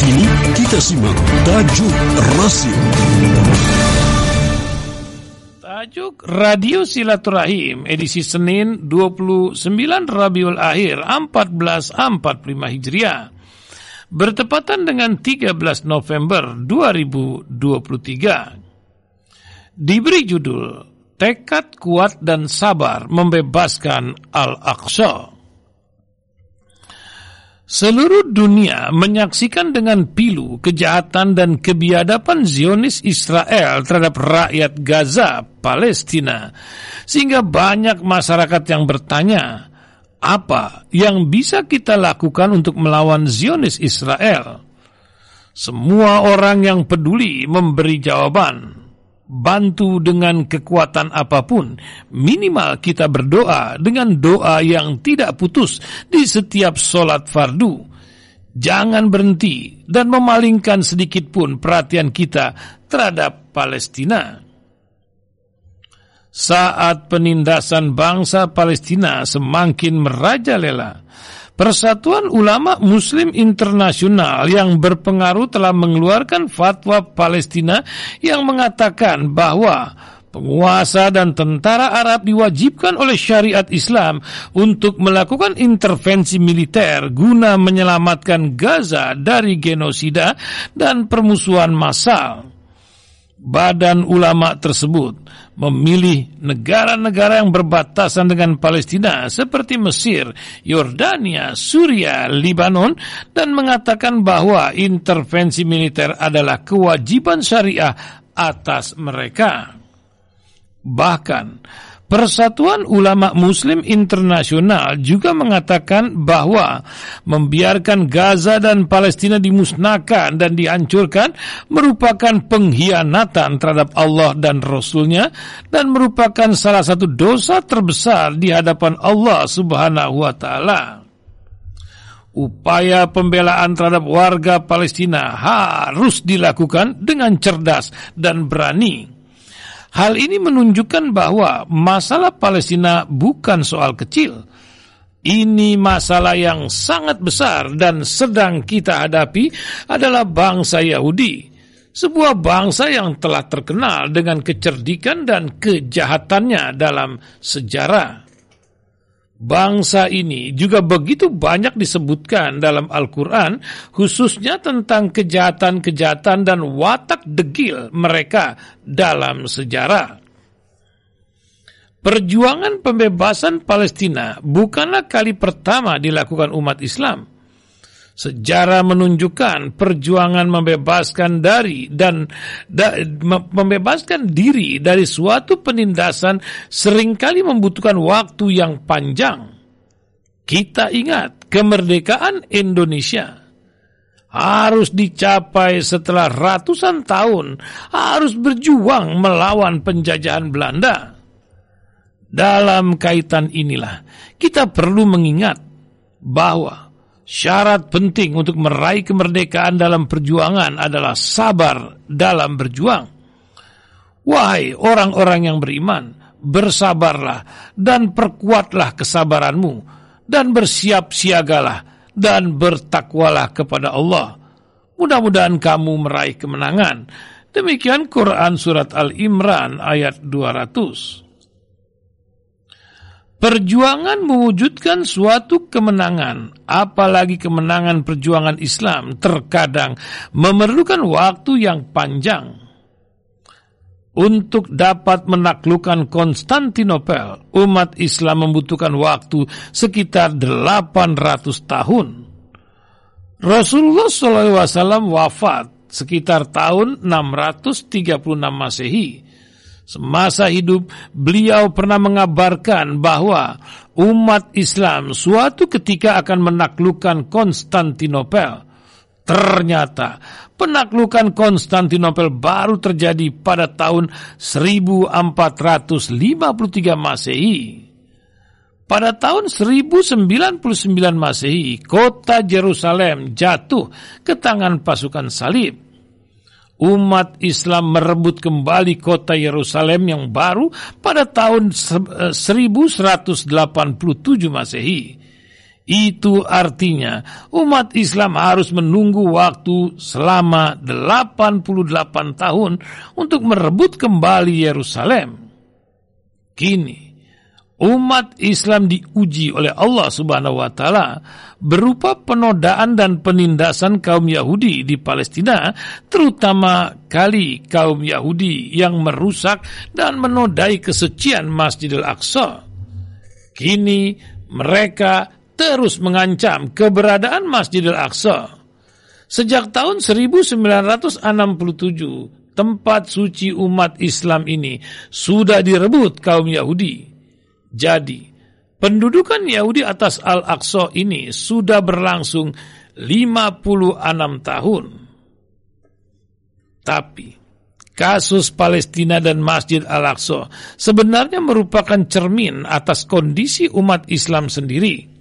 Kini kita simak tajuk rasio. Tajuk Radio Silaturahim edisi Senin 29 Rabiul Akhir 1445 Hijriah bertepatan dengan 13 November 2023. Diberi judul Tekad Kuat dan Sabar Membebaskan Al-Aqsa. Seluruh dunia menyaksikan dengan pilu kejahatan dan kebiadaban Zionis Israel terhadap rakyat Gaza, Palestina, sehingga banyak masyarakat yang bertanya, apa yang bisa kita lakukan untuk melawan Zionis Israel? Semua orang yang peduli memberi jawaban bantu dengan kekuatan apa pun. Minimal kita berdoa dengan doa yang tidak putus di setiap solat fardu. Jangan berhenti dan memalingkan sedikit pun perhatian kita terhadap Palestina. Saat penindasan bangsa Palestina semakin merajalela, Persatuan Ulama Muslim Internasional yang berpengaruh telah mengeluarkan fatwa Palestina yang mengatakan bahwa penguasa dan tentara Arab diwajibkan oleh syariat Islam untuk melakukan intervensi militer guna menyelamatkan Gaza dari genosida dan permusuhan massal badan ulama tersebut memilih negara-negara yang berbatasan dengan Palestina seperti Mesir, Yordania, Suria, Libanon dan mengatakan bahwa intervensi militer adalah kewajiban syariah atas mereka. Bahkan Persatuan Ulama Muslim Internasional juga mengatakan bahwa membiarkan Gaza dan Palestina dimusnahkan dan dihancurkan merupakan pengkhianatan terhadap Allah dan Rasulnya dan merupakan salah satu dosa terbesar di hadapan Allah Subhanahu wa taala. Upaya pembelaan terhadap warga Palestina harus dilakukan dengan cerdas dan berani Hal ini menunjukkan bahwa masalah Palestina bukan soal kecil. Ini masalah yang sangat besar dan sedang kita hadapi adalah bangsa Yahudi. Sebuah bangsa yang telah terkenal dengan kecerdikan dan kejahatannya dalam sejarah. Bangsa ini juga begitu banyak disebutkan dalam Al-Quran, khususnya tentang kejahatan-kejahatan dan watak degil mereka dalam sejarah. Perjuangan pembebasan Palestina bukanlah kali pertama dilakukan umat Islam. Sejarah menunjukkan perjuangan membebaskan dari dan da, membebaskan diri dari suatu penindasan sering kali membutuhkan waktu yang panjang. Kita ingat kemerdekaan Indonesia harus dicapai setelah ratusan tahun, harus berjuang melawan penjajahan Belanda. Dalam kaitan inilah, kita perlu mengingat bahwa Syarat penting untuk meraih kemerdekaan dalam perjuangan adalah sabar dalam berjuang. Wahai orang-orang yang beriman, bersabarlah dan perkuatlah kesabaranmu dan bersiap siagalah dan bertakwalah kepada Allah. Mudah-mudahan kamu meraih kemenangan. Demikian Quran Surat Al-Imran ayat 200. Perjuangan mewujudkan suatu kemenangan, apalagi kemenangan perjuangan Islam, terkadang memerlukan waktu yang panjang. Untuk dapat menaklukkan Konstantinopel, umat Islam membutuhkan waktu sekitar 800 tahun. Rasulullah SAW wafat sekitar tahun 636 Masehi Semasa hidup beliau pernah mengabarkan bahwa umat Islam suatu ketika akan menaklukkan Konstantinopel. Ternyata penaklukan Konstantinopel baru terjadi pada tahun 1453 Masehi. Pada tahun 1099 Masehi, kota Jerusalem jatuh ke tangan pasukan salib umat Islam merebut kembali kota Yerusalem yang baru pada tahun 1187 eh, Masehi. Itu artinya umat Islam harus menunggu waktu selama 88 tahun untuk merebut kembali Yerusalem. Kini, umat Islam diuji oleh Allah Subhanahu wa taala berupa penodaan dan penindasan kaum Yahudi di Palestina, terutama kali kaum Yahudi yang merusak dan menodai kesucian Masjidil Aqsa. Kini mereka terus mengancam keberadaan Masjidil Aqsa. Sejak tahun 1967, tempat suci umat Islam ini sudah direbut kaum Yahudi. Jadi, pendudukan Yahudi atas Al-Aqsa ini sudah berlangsung 56 tahun. Tapi, kasus Palestina dan Masjid Al-Aqsa sebenarnya merupakan cermin atas kondisi umat Islam sendiri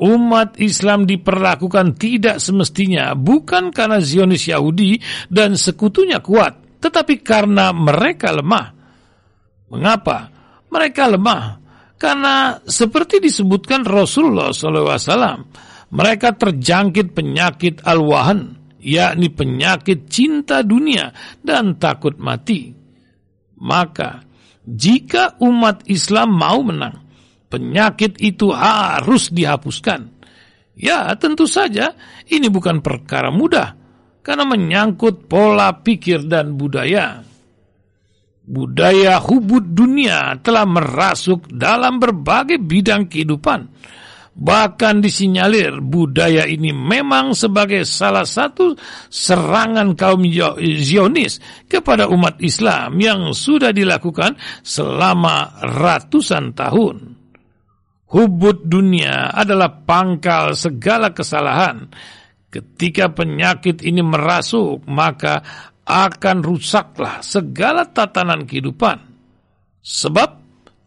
umat Islam diperlakukan tidak semestinya bukan karena Zionis Yahudi dan sekutunya kuat, tetapi karena mereka lemah. Mengapa? Mereka lemah karena seperti disebutkan Rasulullah SAW, mereka terjangkit penyakit al-wahan, yakni penyakit cinta dunia dan takut mati. Maka, jika umat Islam mau menang, penyakit itu harus dihapuskan. Ya, tentu saja ini bukan perkara mudah karena menyangkut pola pikir dan budaya. Budaya hubud dunia telah merasuk dalam berbagai bidang kehidupan. Bahkan disinyalir budaya ini memang sebagai salah satu serangan kaum Zionis kepada umat Islam yang sudah dilakukan selama ratusan tahun. Hubud dunia adalah pangkal segala kesalahan. Ketika penyakit ini merasuk, maka akan rusaklah segala tatanan kehidupan. Sebab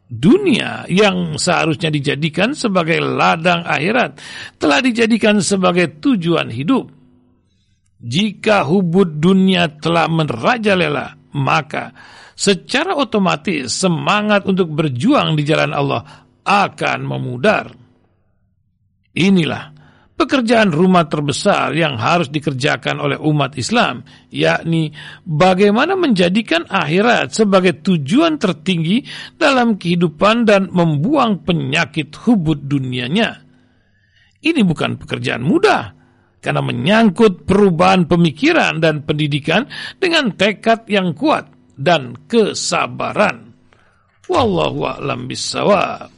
dunia yang seharusnya dijadikan sebagai ladang akhirat telah dijadikan sebagai tujuan hidup. Jika hubud dunia telah merajalela, maka secara otomatis semangat untuk berjuang di jalan Allah akan memudar. Inilah pekerjaan rumah terbesar yang harus dikerjakan oleh umat Islam, yakni bagaimana menjadikan akhirat sebagai tujuan tertinggi dalam kehidupan dan membuang penyakit hubud dunianya. Ini bukan pekerjaan mudah, karena menyangkut perubahan pemikiran dan pendidikan dengan tekad yang kuat dan kesabaran. Wallahu a'lam bissawab.